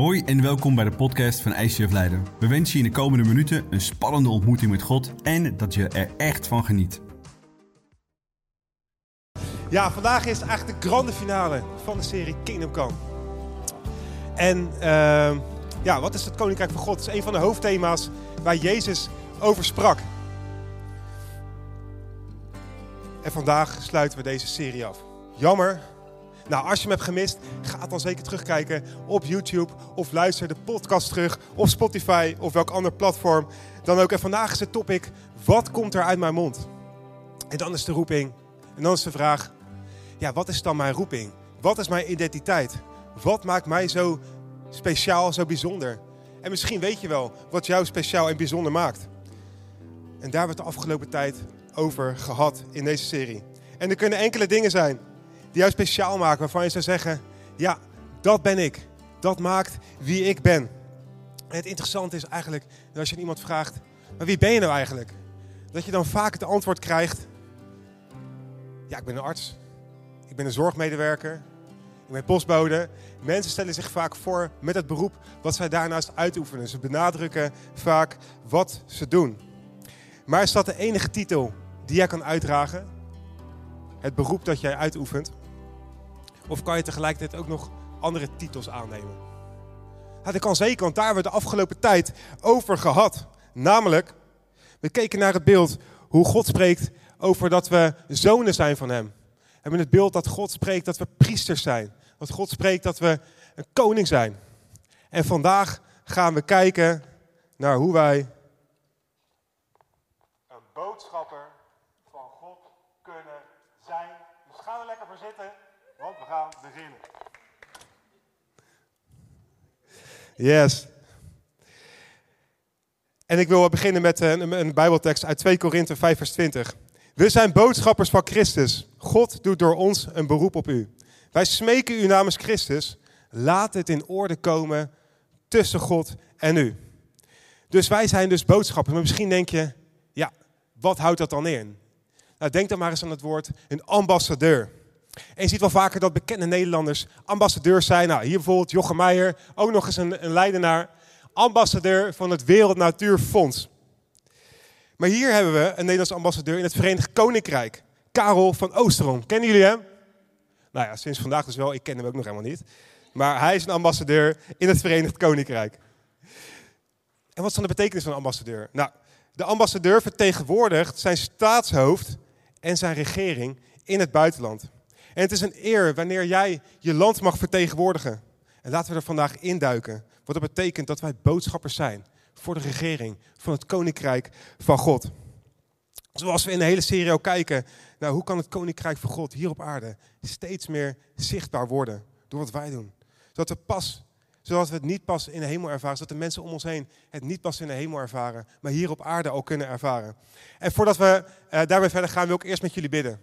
Hoi en welkom bij de podcast van ICF Leiden. We wensen je in de komende minuten een spannende ontmoeting met God en dat je er echt van geniet. Ja, vandaag is eigenlijk de grande finale van de serie Kingdom Come. En uh, ja, wat is het Koninkrijk van God? Dat is een van de hoofdthema's waar Jezus over sprak. En vandaag sluiten we deze serie af. Jammer. Nou, als je hem hebt gemist, ga dan zeker terugkijken op YouTube of luister de podcast terug op Spotify of welk ander platform dan ook. En vandaag is het topic: wat komt er uit mijn mond? En dan is de roeping. En dan is de vraag: ja, wat is dan mijn roeping? Wat is mijn identiteit? Wat maakt mij zo speciaal, zo bijzonder? En misschien weet je wel wat jou speciaal en bijzonder maakt. En daar hebben we het de afgelopen tijd over gehad in deze serie. En er kunnen enkele dingen zijn die jou speciaal maken, waarvan je zou zeggen: ja, dat ben ik. Dat maakt wie ik ben. En het interessante is eigenlijk dat als je iemand vraagt: maar wie ben je nou eigenlijk? Dat je dan vaak het antwoord krijgt: ja, ik ben een arts. Ik ben een zorgmedewerker. Ik ben postbode. Mensen stellen zich vaak voor met het beroep wat zij daarnaast uitoefenen. Ze benadrukken vaak wat ze doen. Maar is dat de enige titel die jij kan uitdragen? Het beroep dat jij uitoefent? Of kan je tegelijkertijd ook nog andere titels aannemen? Nou, dat kan zeker, want daar hebben we de afgelopen tijd over gehad. Namelijk, we keken naar het beeld hoe God spreekt over dat we zonen zijn van Hem. We hebben het beeld dat God spreekt dat we priesters zijn. Dat God spreekt dat we een koning zijn. En vandaag gaan we kijken naar hoe wij een boodschapper van God kunnen zijn. Dus ga er lekker voor zitten, want we gaan beginnen. Yes. En ik wil beginnen met een, een Bijbeltekst uit 2 Korinthe 5 vers 20. We zijn boodschappers van Christus. God doet door ons een beroep op u. Wij smeken u namens Christus. Laat het in orde komen tussen God en u. Dus wij zijn dus boodschappers. Maar misschien denk je, ja, wat houdt dat dan in? Nou, denk dan maar eens aan het woord een ambassadeur. En je ziet wel vaker dat bekende Nederlanders ambassadeurs zijn. Nou, hier bijvoorbeeld Jochem Meijer, ook nog eens een, een leidenaar. Ambassadeur van het Wereld Natuurfonds. Maar hier hebben we een Nederlandse ambassadeur in het Verenigd Koninkrijk. Karel van Oosterom. Kennen jullie hem? Nou ja, sinds vandaag dus wel. Ik ken hem ook nog helemaal niet. Maar hij is een ambassadeur in het Verenigd Koninkrijk. En wat is dan de betekenis van een ambassadeur? Nou, de ambassadeur vertegenwoordigt zijn staatshoofd en zijn regering in het buitenland. En het is een eer wanneer jij je land mag vertegenwoordigen. En laten we er vandaag induiken. Wat dat betekent dat wij boodschappers zijn voor de regering van het koninkrijk van God. Zoals we in de hele serie ook kijken naar hoe kan het koninkrijk van God hier op aarde steeds meer zichtbaar worden door wat wij doen. Zodat we pas, zodat we het niet pas in de hemel ervaren, zodat de mensen om ons heen het niet pas in de hemel ervaren, maar hier op aarde ook kunnen ervaren. En voordat we uh, daarbij verder gaan, wil ik eerst met jullie bidden.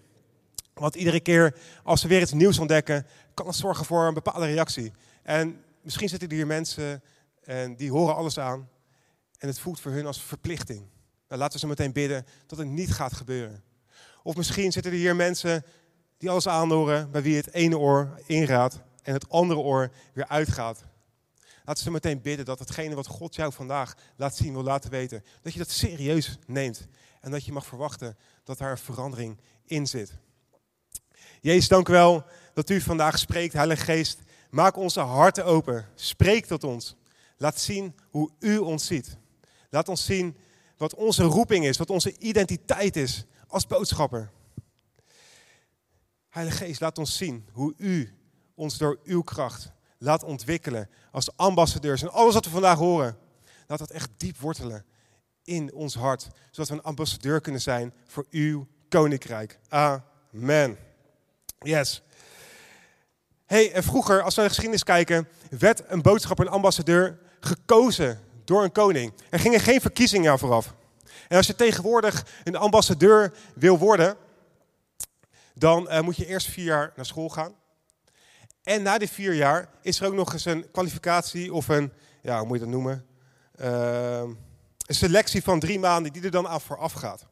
Want iedere keer als we weer iets nieuws ontdekken, kan het zorgen voor een bepaalde reactie. En misschien zitten hier mensen en die horen alles aan. En het voelt voor hun als verplichting. Nou, laten zo meteen bidden dat het niet gaat gebeuren. Of misschien zitten er hier mensen die alles aanhoren, bij wie het ene oor ingaat en het andere oor weer uitgaat. Laten zo meteen bidden dat hetgene wat God jou vandaag laat zien, wil laten weten, dat je dat serieus neemt. En dat je mag verwachten dat daar een verandering in zit. Jezus, dank u wel dat u vandaag spreekt, Heilige Geest. Maak onze harten open. Spreek tot ons. Laat zien hoe u ons ziet. Laat ons zien wat onze roeping is, wat onze identiteit is als boodschapper. Heilige Geest, laat ons zien hoe u ons door uw kracht laat ontwikkelen als ambassadeurs. En alles wat we vandaag horen, laat dat echt diep wortelen in ons hart. Zodat we een ambassadeur kunnen zijn voor uw koninkrijk. Amen. Yes. Hey, vroeger, als we naar de geschiedenis kijken, werd een boodschapper, een ambassadeur, gekozen door een koning. Er gingen geen verkiezingen vooraf. En als je tegenwoordig een ambassadeur wil worden, dan uh, moet je eerst vier jaar naar school gaan. En na die vier jaar is er ook nog eens een kwalificatie of een, ja, hoe moet je dat noemen? Uh, een selectie van drie maanden die er dan af vooraf gaat.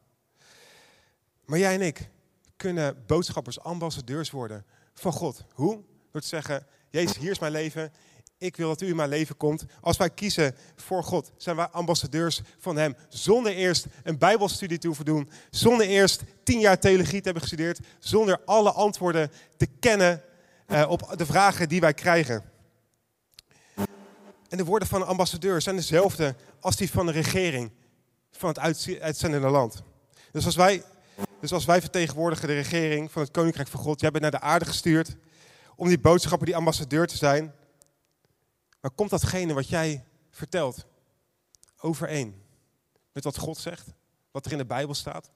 Maar jij en ik kunnen boodschappers, ambassadeurs worden van God. Hoe? Door te zeggen, Jezus, hier is mijn leven. ik wil dat u in mijn leven komt. Als wij kiezen voor God, zijn wij ambassadeurs van Hem. Zonder eerst een Bijbelstudie te hoeven doen. Zonder eerst tien jaar theologie te hebben gestudeerd. Zonder alle antwoorden te kennen uh, op de vragen die wij krijgen. En de woorden van een ambassadeur zijn dezelfde als die van de regering van het uitzendende land. Dus als wij, dus als wij vertegenwoordigen de regering van het Koninkrijk van God, jij bent naar de aarde gestuurd om die boodschappen, die ambassadeur te zijn. Maar komt datgene wat jij vertelt overeen met wat God zegt? Wat er in de Bijbel staat?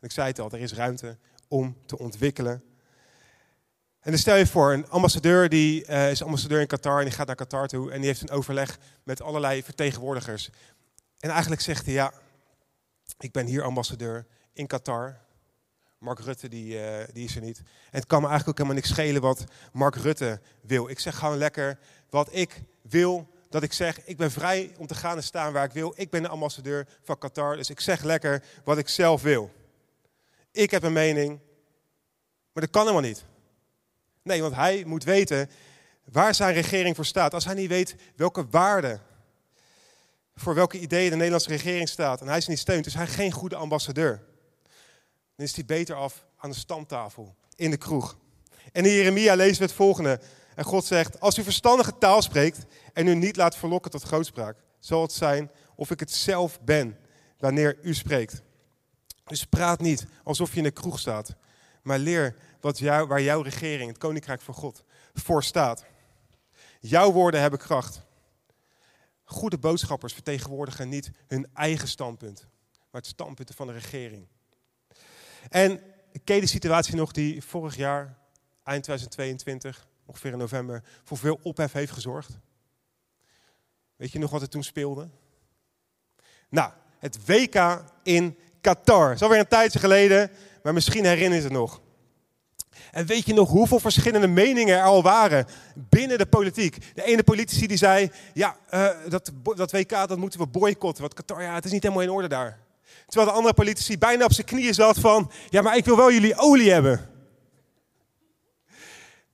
Ik zei het al, er is ruimte om te ontwikkelen. En dan stel je voor, een ambassadeur die uh, is ambassadeur in Qatar en die gaat naar Qatar toe en die heeft een overleg met allerlei vertegenwoordigers. En eigenlijk zegt hij, ja, ik ben hier ambassadeur in Qatar. Mark Rutte die, uh, die is er niet. En het kan me eigenlijk ook helemaal niks schelen wat Mark Rutte wil. Ik zeg gewoon lekker wat ik wil dat ik zeg. Ik ben vrij om te gaan en staan waar ik wil. Ik ben de ambassadeur van Qatar, dus ik zeg lekker wat ik zelf wil. Ik heb een mening, maar dat kan helemaal niet. Nee, want hij moet weten waar zijn regering voor staat. Als hij niet weet welke waarden, voor welke ideeën de Nederlandse regering staat en hij ze niet steunt, is hij geen goede ambassadeur. Dan is hij beter af aan de stamtafel, in de kroeg. En in Jeremia lezen we het volgende. En God zegt, als u verstandige taal spreekt en u niet laat verlokken tot grootspraak, zal het zijn of ik het zelf ben wanneer u spreekt. Dus praat niet alsof je in de kroeg staat, maar leer wat jou, waar jouw regering, het koninkrijk van God, voor staat. Jouw woorden hebben kracht. Goede boodschappers vertegenwoordigen niet hun eigen standpunt, maar het standpunt van de regering. En ik ken de situatie nog die vorig jaar, eind 2022, ongeveer in november, voor veel ophef heeft gezorgd. Weet je nog wat er toen speelde? Nou, het WK in Qatar. Dat is alweer een tijdje geleden, maar misschien herinner je het nog. En weet je nog hoeveel verschillende meningen er al waren binnen de politiek? De ene politici die zei, ja, uh, dat, dat WK dat moeten we boycotten, want Qatar, ja, het is niet helemaal in orde daar. Terwijl de andere politici bijna op zijn knieën zat van, ja, maar ik wil wel jullie olie hebben.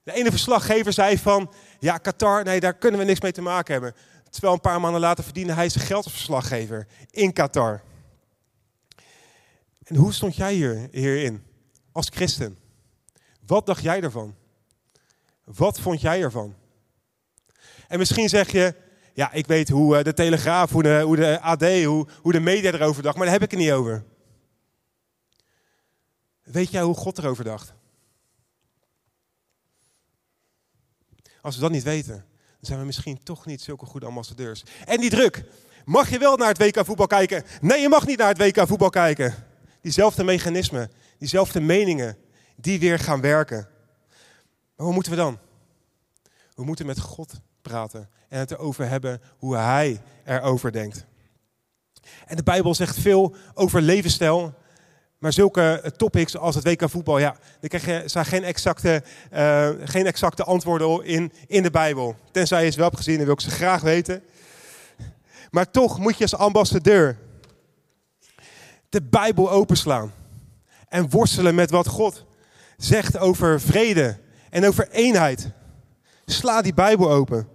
De ene verslaggever zei van, ja, Qatar, nee, daar kunnen we niks mee te maken hebben. Terwijl een paar maanden later verdiende hij zijn geld als verslaggever in Qatar. En hoe stond jij hier, hierin als christen? Wat dacht jij ervan? Wat vond jij ervan? En misschien zeg je, ja, ik weet hoe eh, de Telegraaf, hoe de, hoe de AD, hoe, hoe de media erover dacht, maar daar heb ik het niet over. Weet jij hoe God erover dacht? Als we dat niet weten, dan zijn we misschien toch niet zulke goede ambassadeurs. En die druk. Mag je wel naar het WK voetbal kijken? Nee, je mag niet naar het WK voetbal kijken. Diezelfde mechanismen, diezelfde meningen, die weer gaan werken. Maar hoe moeten we dan? We moeten met God praten en het erover hebben hoe Hij erover denkt. En de Bijbel zegt veel over levensstijl, maar zulke topics als het WK voetbal, ja, daar krijg je zijn geen exacte, uh, geen exacte antwoorden in, in de Bijbel. Tenzij je ze wel hebt gezien en wil ik ze graag weten. Maar toch moet je als ambassadeur de Bijbel openslaan en worstelen met wat God zegt over vrede en over eenheid. Sla die Bijbel open.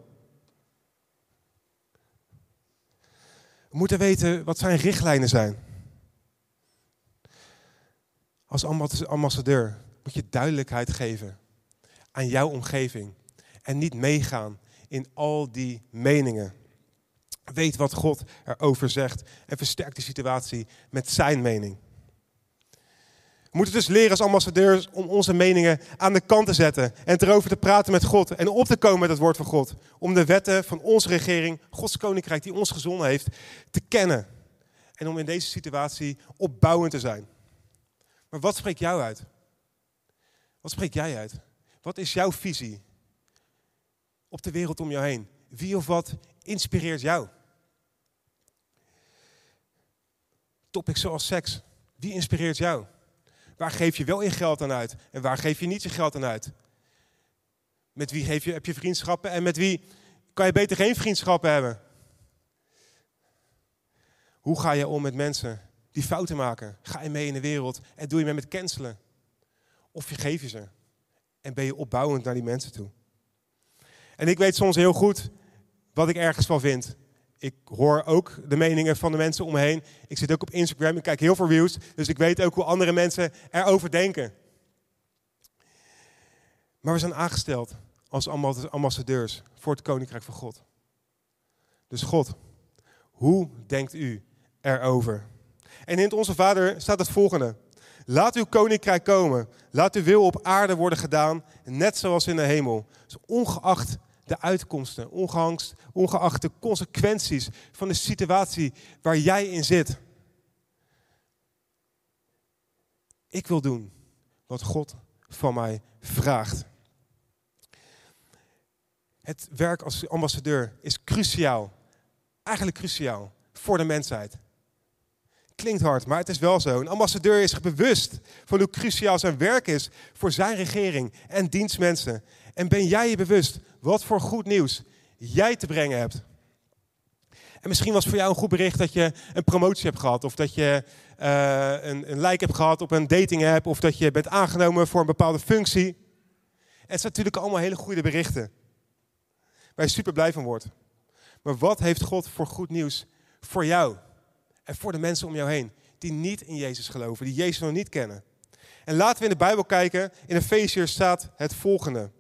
We moeten weten wat zijn richtlijnen zijn. Als ambassadeur moet je duidelijkheid geven aan jouw omgeving en niet meegaan in al die meningen. Weet wat God erover zegt en versterk de situatie met zijn mening. We moeten dus leren als ambassadeurs om onze meningen aan de kant te zetten en erover te praten met God en op te komen met het woord van God. Om de wetten van onze regering, Gods koninkrijk die ons gezonden heeft, te kennen. En om in deze situatie opbouwend te zijn. Maar wat spreekt jou uit? Wat spreekt jij uit? Wat is jouw visie op de wereld om jou heen? Wie of wat inspireert jou? Topics zoals seks, wie inspireert jou? Waar geef je wel je geld aan uit en waar geef je niet je geld aan uit? Met wie geef je, heb je vriendschappen en met wie kan je beter geen vriendschappen hebben? Hoe ga je om met mensen die fouten maken? Ga je mee in de wereld en doe je mee met cancelen? Of geef je ze en ben je opbouwend naar die mensen toe? En ik weet soms heel goed wat ik ergens van vind. Ik hoor ook de meningen van de mensen om me heen. Ik zit ook op Instagram, ik kijk heel veel views. Dus ik weet ook hoe andere mensen erover denken. Maar we zijn aangesteld als ambassadeurs voor het Koninkrijk van God. Dus God, hoe denkt u erover? En in het Onze Vader staat het volgende. Laat uw koninkrijk komen. Laat uw wil op aarde worden gedaan, net zoals in de hemel. Dus ongeacht de uitkomsten, ongeacht, ongeacht de consequenties van de situatie waar jij in zit. Ik wil doen wat God van mij vraagt. Het werk als ambassadeur is cruciaal. Eigenlijk cruciaal voor de mensheid. Klinkt hard, maar het is wel zo. Een ambassadeur is bewust van hoe cruciaal zijn werk is voor zijn regering en dienstmensen. En ben jij je bewust wat voor goed nieuws jij te brengen hebt? En misschien was voor jou een goed bericht dat je een promotie hebt gehad. Of dat je uh, een, een like hebt gehad op een dating app. Of dat je bent aangenomen voor een bepaalde functie. Het zijn natuurlijk allemaal hele goede berichten. Waar je super blij van wordt. Maar wat heeft God voor goed nieuws voor jou? En voor de mensen om jou heen. Die niet in Jezus geloven. Die Jezus nog niet kennen. En laten we in de Bijbel kijken. In Efeziërs staat het volgende.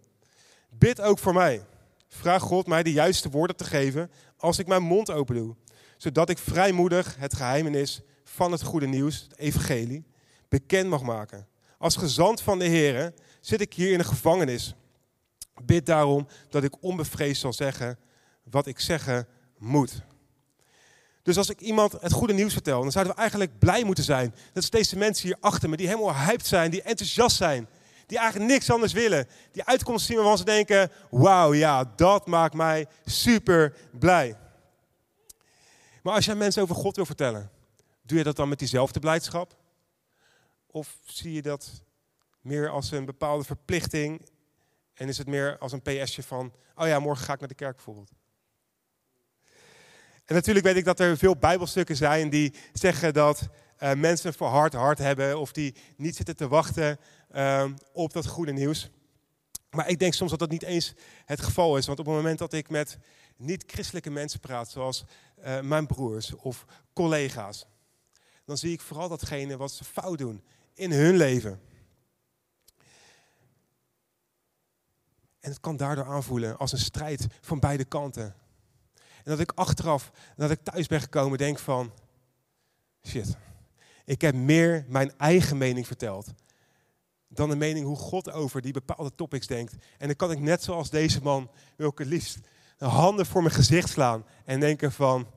Bid ook voor mij. Vraag God mij de juiste woorden te geven als ik mijn mond open doe. Zodat ik vrijmoedig het geheimenis van het goede nieuws, het evangelie, bekend mag maken. Als gezant van de Heer zit ik hier in een gevangenis. Bid daarom dat ik onbevreesd zal zeggen wat ik zeggen moet. Dus als ik iemand het goede nieuws vertel, dan zouden we eigenlijk blij moeten zijn. Dat is deze mensen hier achter me, die helemaal hyped zijn, die enthousiast zijn die eigenlijk niks anders willen. Die uitkomst zien waarvan ze denken, wauw, ja, dat maakt mij super blij. Maar als jij mensen over God wil vertellen, doe je dat dan met diezelfde blijdschap? Of zie je dat meer als een bepaalde verplichting en is het meer als een PSje van, oh ja, morgen ga ik naar de kerk bijvoorbeeld? En natuurlijk weet ik dat er veel bijbelstukken zijn die zeggen dat uh, mensen voor hard hart hebben of die niet zitten te wachten uh, op dat goede nieuws. Maar ik denk soms dat dat niet eens het geval is. Want op het moment dat ik met niet-christelijke mensen praat, zoals uh, mijn broers of collega's, dan zie ik vooral datgene wat ze fout doen in hun leven. En het kan daardoor aanvoelen als een strijd van beide kanten. En dat ik achteraf, dat ik thuis ben gekomen, denk van, shit, ik heb meer mijn eigen mening verteld dan de mening hoe God over die bepaalde topics denkt. En dan kan ik net zoals deze man, wil ik het liefst de handen voor mijn gezicht slaan en denken van,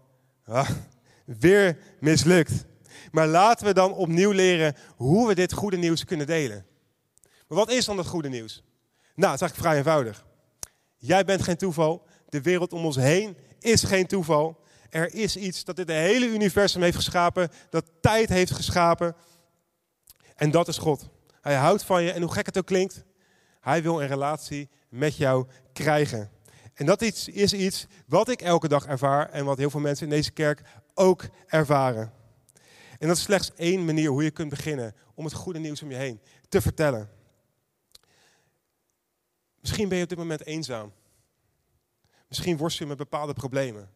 ah, weer mislukt. Maar laten we dan opnieuw leren hoe we dit goede nieuws kunnen delen. Maar wat is dan dat goede nieuws? Nou, het is eigenlijk vrij eenvoudig. Jij bent geen toeval. De wereld om ons heen is geen toeval. Er is iets dat dit hele universum heeft geschapen, dat tijd heeft geschapen. En dat is God. Hij houdt van je en hoe gek het ook klinkt, hij wil een relatie met jou krijgen. En dat is iets wat ik elke dag ervaar en wat heel veel mensen in deze kerk ook ervaren. En dat is slechts één manier hoe je kunt beginnen om het goede nieuws om je heen te vertellen. Misschien ben je op dit moment eenzaam. Misschien worstel je met bepaalde problemen.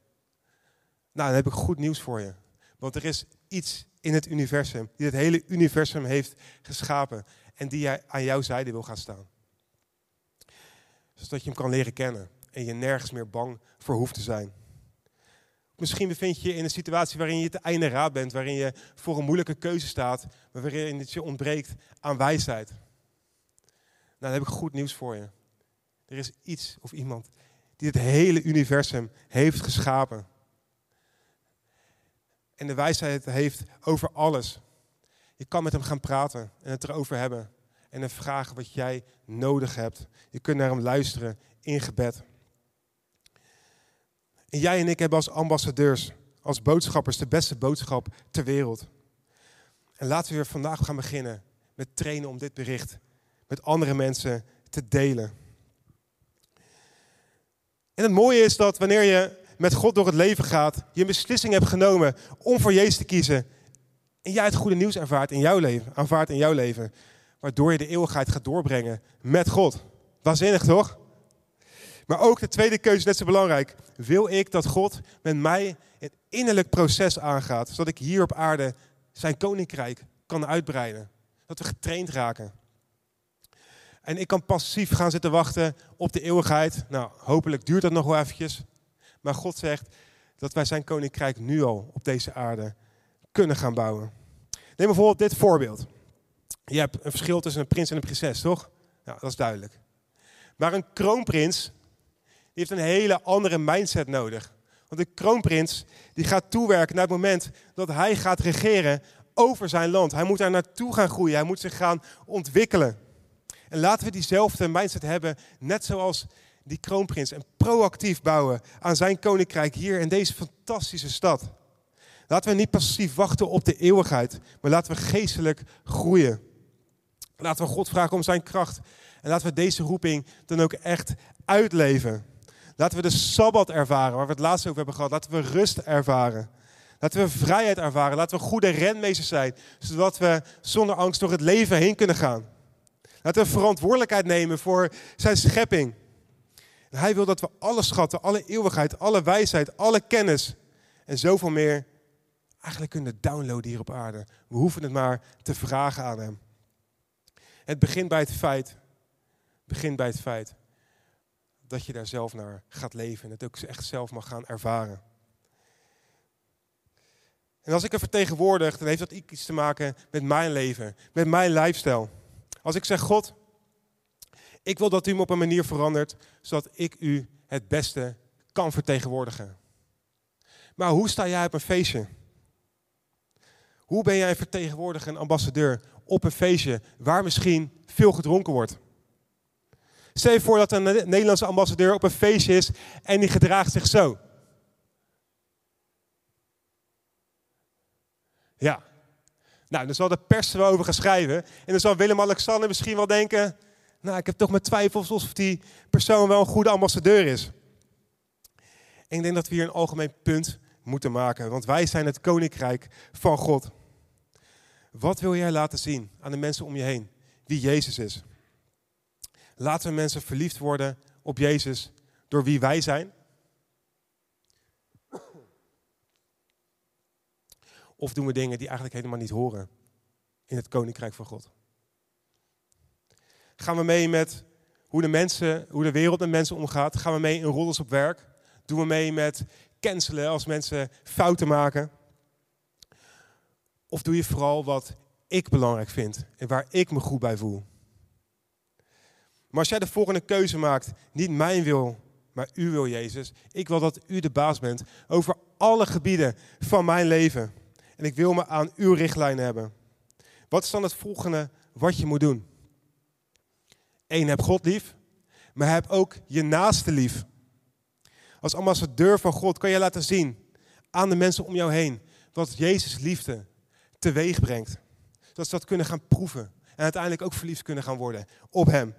Nou, dan heb ik goed nieuws voor je. Want er is iets in het universum die het hele universum heeft geschapen. En die jij aan jouw zijde wil gaan staan. Zodat je hem kan leren kennen en je nergens meer bang voor hoeft te zijn. Misschien bevind je je in een situatie waarin je te einde raad bent, waarin je voor een moeilijke keuze staat, maar waarin het je ontbreekt aan wijsheid. Nou, dan heb ik goed nieuws voor je. Er is iets of iemand die het hele universum heeft geschapen. En de wijsheid heeft over alles. Je kan met hem gaan praten en het erover hebben. En hem vragen wat jij nodig hebt. Je kunt naar hem luisteren in gebed. En jij en ik hebben als ambassadeurs, als boodschappers, de beste boodschap ter wereld. En laten we weer vandaag gaan beginnen met trainen om dit bericht met andere mensen te delen. En het mooie is dat wanneer je met God door het leven gaat, je een beslissing hebt genomen om voor Jezus te kiezen. En jij het goede nieuws ervaart in jouw leven, aanvaardt in jouw leven. Waardoor je de eeuwigheid gaat doorbrengen met God. Waanzinnig toch? Maar ook de tweede keuze net zo belangrijk. Wil ik dat God met mij een innerlijk proces aangaat, zodat ik hier op aarde zijn koninkrijk kan uitbreiden? Dat we getraind raken. En ik kan passief gaan zitten wachten op de eeuwigheid. Nou, hopelijk duurt dat nog wel eventjes. Maar God zegt dat wij zijn koninkrijk nu al op deze aarde kunnen gaan bouwen. Neem bijvoorbeeld dit voorbeeld. Je hebt een verschil tussen een prins en een prinses, toch? Ja, dat is duidelijk. Maar een kroonprins die heeft een hele andere mindset nodig. Want de kroonprins die gaat toewerken naar het moment dat hij gaat regeren over zijn land. Hij moet daar naartoe gaan groeien, hij moet zich gaan ontwikkelen. En laten we diezelfde mindset hebben, net zoals die kroonprins. En proactief bouwen aan zijn koninkrijk hier in deze fantastische stad. Laten we niet passief wachten op de eeuwigheid, maar laten we geestelijk groeien. Laten we God vragen om zijn kracht. En laten we deze roeping dan ook echt uitleven. Laten we de Sabbat ervaren, waar we het laatst over hebben gehad. Laten we rust ervaren. Laten we vrijheid ervaren. Laten we goede renmeesters zijn, zodat we zonder angst door het leven heen kunnen gaan. Laten we verantwoordelijkheid nemen voor zijn schepping. En hij wil dat we alle schatten, alle eeuwigheid, alle wijsheid, alle kennis en zoveel meer eigenlijk kunnen downloaden hier op aarde. We hoeven het maar te vragen aan hem. Het begint bij het feit, begint bij het feit dat je daar zelf naar gaat leven en het ook echt zelf mag gaan ervaren. En als ik er vertegenwoordig, dan heeft dat iets te maken met mijn leven, met mijn lifestyle. Als ik zeg, God, ik wil dat u me op een manier verandert, zodat ik u het beste kan vertegenwoordigen. Maar hoe sta jij op een feestje? Hoe ben jij vertegenwoordiger en ambassadeur op een feestje waar misschien veel gedronken wordt? Stel je voor dat een Nederlandse ambassadeur op een feestje is en die gedraagt zich zo. Ja. Nou, dan zal de pers er wel over gaan schrijven. En dan zal Willem-Alexander misschien wel denken... Nou, ik heb toch mijn twijfels of die persoon wel een goede ambassadeur is. Ik denk dat we hier een algemeen punt moeten maken. Want wij zijn het koninkrijk van God. Wat wil jij laten zien aan de mensen om je heen? Wie Jezus is. Laten we mensen verliefd worden op Jezus door wie wij zijn? Of doen we dingen die eigenlijk helemaal niet horen in het koninkrijk van God? Gaan we mee met hoe de, mensen, hoe de wereld met mensen omgaat? Gaan we mee in roddels op werk? Doen we mee met cancelen als mensen fouten maken? Of doe je vooral wat ik belangrijk vind en waar ik me goed bij voel? Maar als jij de volgende keuze maakt, niet mijn wil, maar u wil, Jezus. Ik wil dat u de baas bent over alle gebieden van mijn leven. En ik wil me aan uw richtlijnen hebben. Wat is dan het volgende wat je moet doen? Eén, heb God lief, maar heb ook je naaste lief. Als ambassadeur van God kan je laten zien aan de mensen om jou heen wat Jezus liefde teweeg brengt. Zodat ze dat kunnen gaan proeven en uiteindelijk ook verliefd kunnen gaan worden op Hem.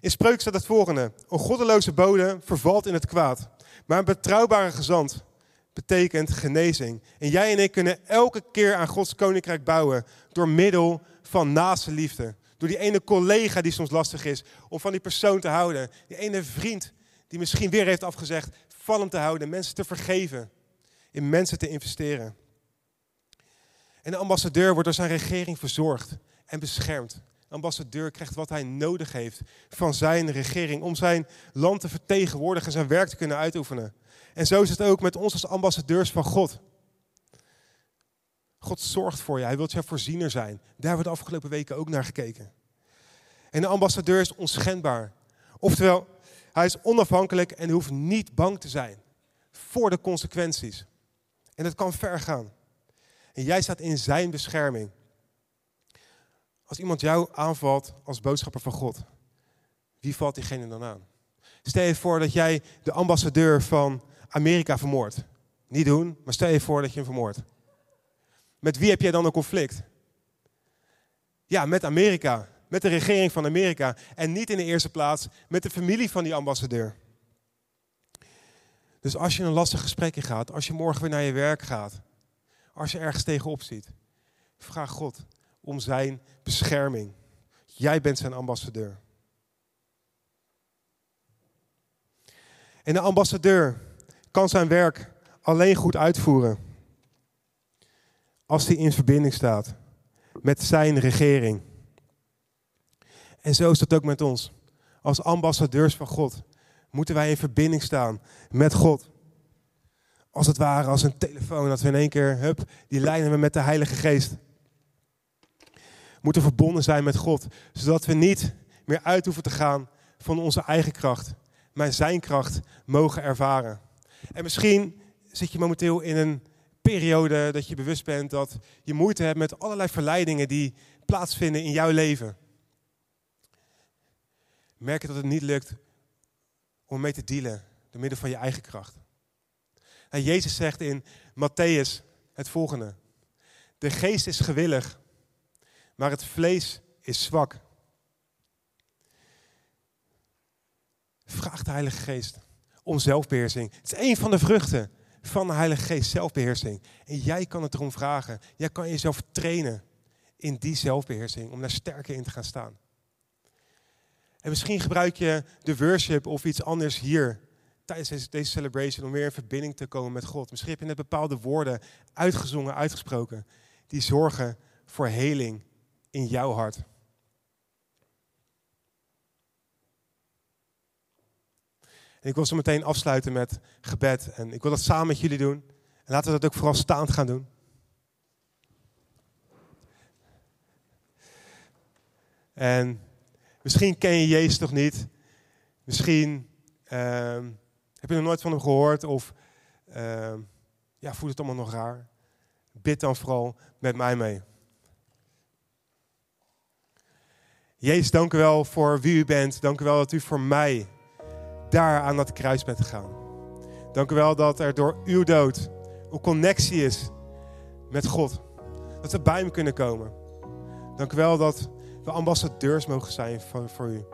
In Spreuk staat het volgende. Een goddeloze bode vervalt in het kwaad. Maar een betrouwbare gezant betekent genezing. En jij en ik kunnen elke keer aan Gods koninkrijk bouwen door middel van naaste liefde. Door die ene collega die soms lastig is, om van die persoon te houden. Die ene vriend die misschien weer heeft afgezegd, van hem te houden, mensen te vergeven, in mensen te investeren. En de ambassadeur wordt door zijn regering verzorgd en beschermd ambassadeur krijgt wat hij nodig heeft van zijn regering om zijn land te vertegenwoordigen en zijn werk te kunnen uitoefenen. En zo is het ook met ons als ambassadeurs van God. God zorgt voor je, hij wil jouw voorziener zijn. Daar hebben we de afgelopen weken ook naar gekeken. En de ambassadeur is onschendbaar. Oftewel, hij is onafhankelijk en hoeft niet bang te zijn voor de consequenties. En het kan ver gaan. En jij staat in zijn bescherming. Als iemand jou aanvalt als boodschapper van God, wie valt diegene dan aan? Stel je voor dat jij de ambassadeur van Amerika vermoordt. Niet doen, maar stel je voor dat je hem vermoordt. Met wie heb jij dan een conflict? Ja, met Amerika. Met de regering van Amerika. En niet in de eerste plaats met de familie van die ambassadeur. Dus als je een lastig gesprek in gaat, als je morgen weer naar je werk gaat, als je ergens tegenop ziet, vraag God, om zijn bescherming. Jij bent zijn ambassadeur. En de ambassadeur kan zijn werk alleen goed uitvoeren als hij in verbinding staat met zijn regering. En zo is dat ook met ons. Als ambassadeurs van God moeten wij in verbinding staan met God. Als het ware als een telefoon, dat we in één keer, hup, die lijnen we met de Heilige Geest. Moeten verbonden zijn met God, zodat we niet meer uit hoeven te gaan van onze eigen kracht, maar zijn kracht mogen ervaren. En misschien zit je momenteel in een periode dat je bewust bent dat je moeite hebt met allerlei verleidingen die plaatsvinden in jouw leven. Merk je dat het niet lukt om mee te dealen door middel van je eigen kracht. En Jezus zegt in Matthäus het volgende. De geest is gewillig, maar het vlees is zwak. Vraag de Heilige Geest om zelfbeheersing. Het is een van de vruchten van de Heilige Geest, zelfbeheersing. En jij kan het erom vragen. Jij kan jezelf trainen in die zelfbeheersing, om daar sterker in te gaan staan. En misschien gebruik je de worship of iets anders hier tijdens deze, celebration om weer in verbinding te komen met God. Misschien heb je net bepaalde woorden uitgezongen, uitgesproken, die zorgen voor heling in jouw hart. En ik wil zo meteen afsluiten met gebed. En ik wil dat samen met jullie doen. En laten we dat ook vooral staand gaan doen. En misschien ken je Jezus toch niet. Misschien ehm, heb je nog nooit van hem gehoord. Of uh, ja, voelt het allemaal nog raar. Bid dan vooral met mij mee. Jezus, dank u wel voor wie u bent. Dank u wel dat u voor mij daar aan dat kruis bent gegaan. Dank u wel dat er door uw dood een connectie is met God. Dat we bij hem kunnen komen. Dank u wel dat we ambassadeurs mogen zijn voor, voor u.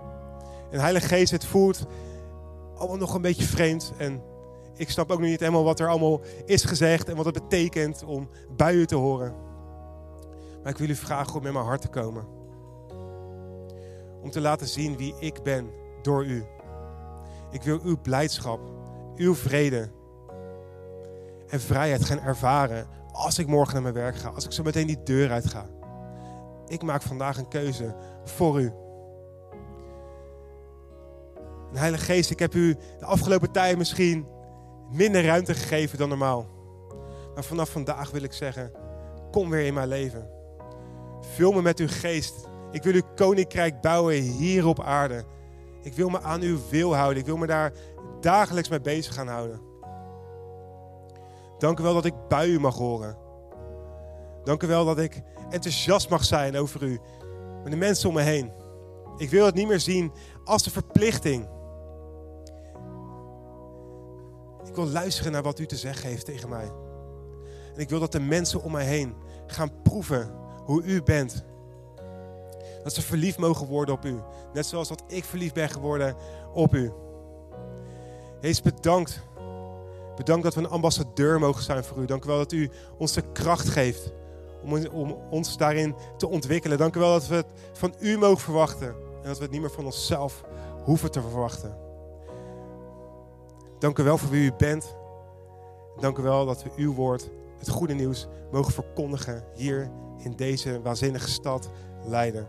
En Heilige Geest, het voelt allemaal nog een beetje vreemd. En ik snap ook nog niet helemaal wat er allemaal is gezegd en wat het betekent om bij u te horen. Maar ik wil u vragen om met mijn hart te komen. Om te laten zien wie ik ben door u. Ik wil uw blijdschap, uw vrede en vrijheid gaan ervaren als ik morgen naar mijn werk ga, als ik zo meteen die deur uit ga. Ik maak vandaag een keuze voor u. Heilige Geest, ik heb u de afgelopen tijd misschien minder ruimte gegeven dan normaal. Maar vanaf vandaag wil ik zeggen, kom weer in mijn leven. Vul me met uw geest. Ik wil uw koninkrijk bouwen hier op aarde. Ik wil me aan uw wil houden. Ik wil me daar dagelijks mee bezig gaan houden. Dank u wel dat ik bij u mag horen. Dank u wel dat ik enthousiast mag zijn over u. Met de mensen om me heen. Ik wil het niet meer zien als een verplichting. Ik wil luisteren naar wat u te zeggen heeft tegen mij. En ik wil dat de mensen om mij heen gaan proeven hoe u bent. Dat ze verliefd mogen worden op u. Net zoals dat ik verliefd ben geworden op u. Jezus, bedankt. Bedankt dat we een ambassadeur mogen zijn voor u. Dank u wel dat u ons de kracht geeft om, om ons daarin te ontwikkelen. Dank u wel dat we het van u mogen verwachten. En dat we het niet meer van onszelf hoeven te verwachten. Dank u wel voor wie u bent. Dank u wel dat we uw woord, het goede nieuws, mogen verkondigen hier in deze waanzinnige stad Leiden.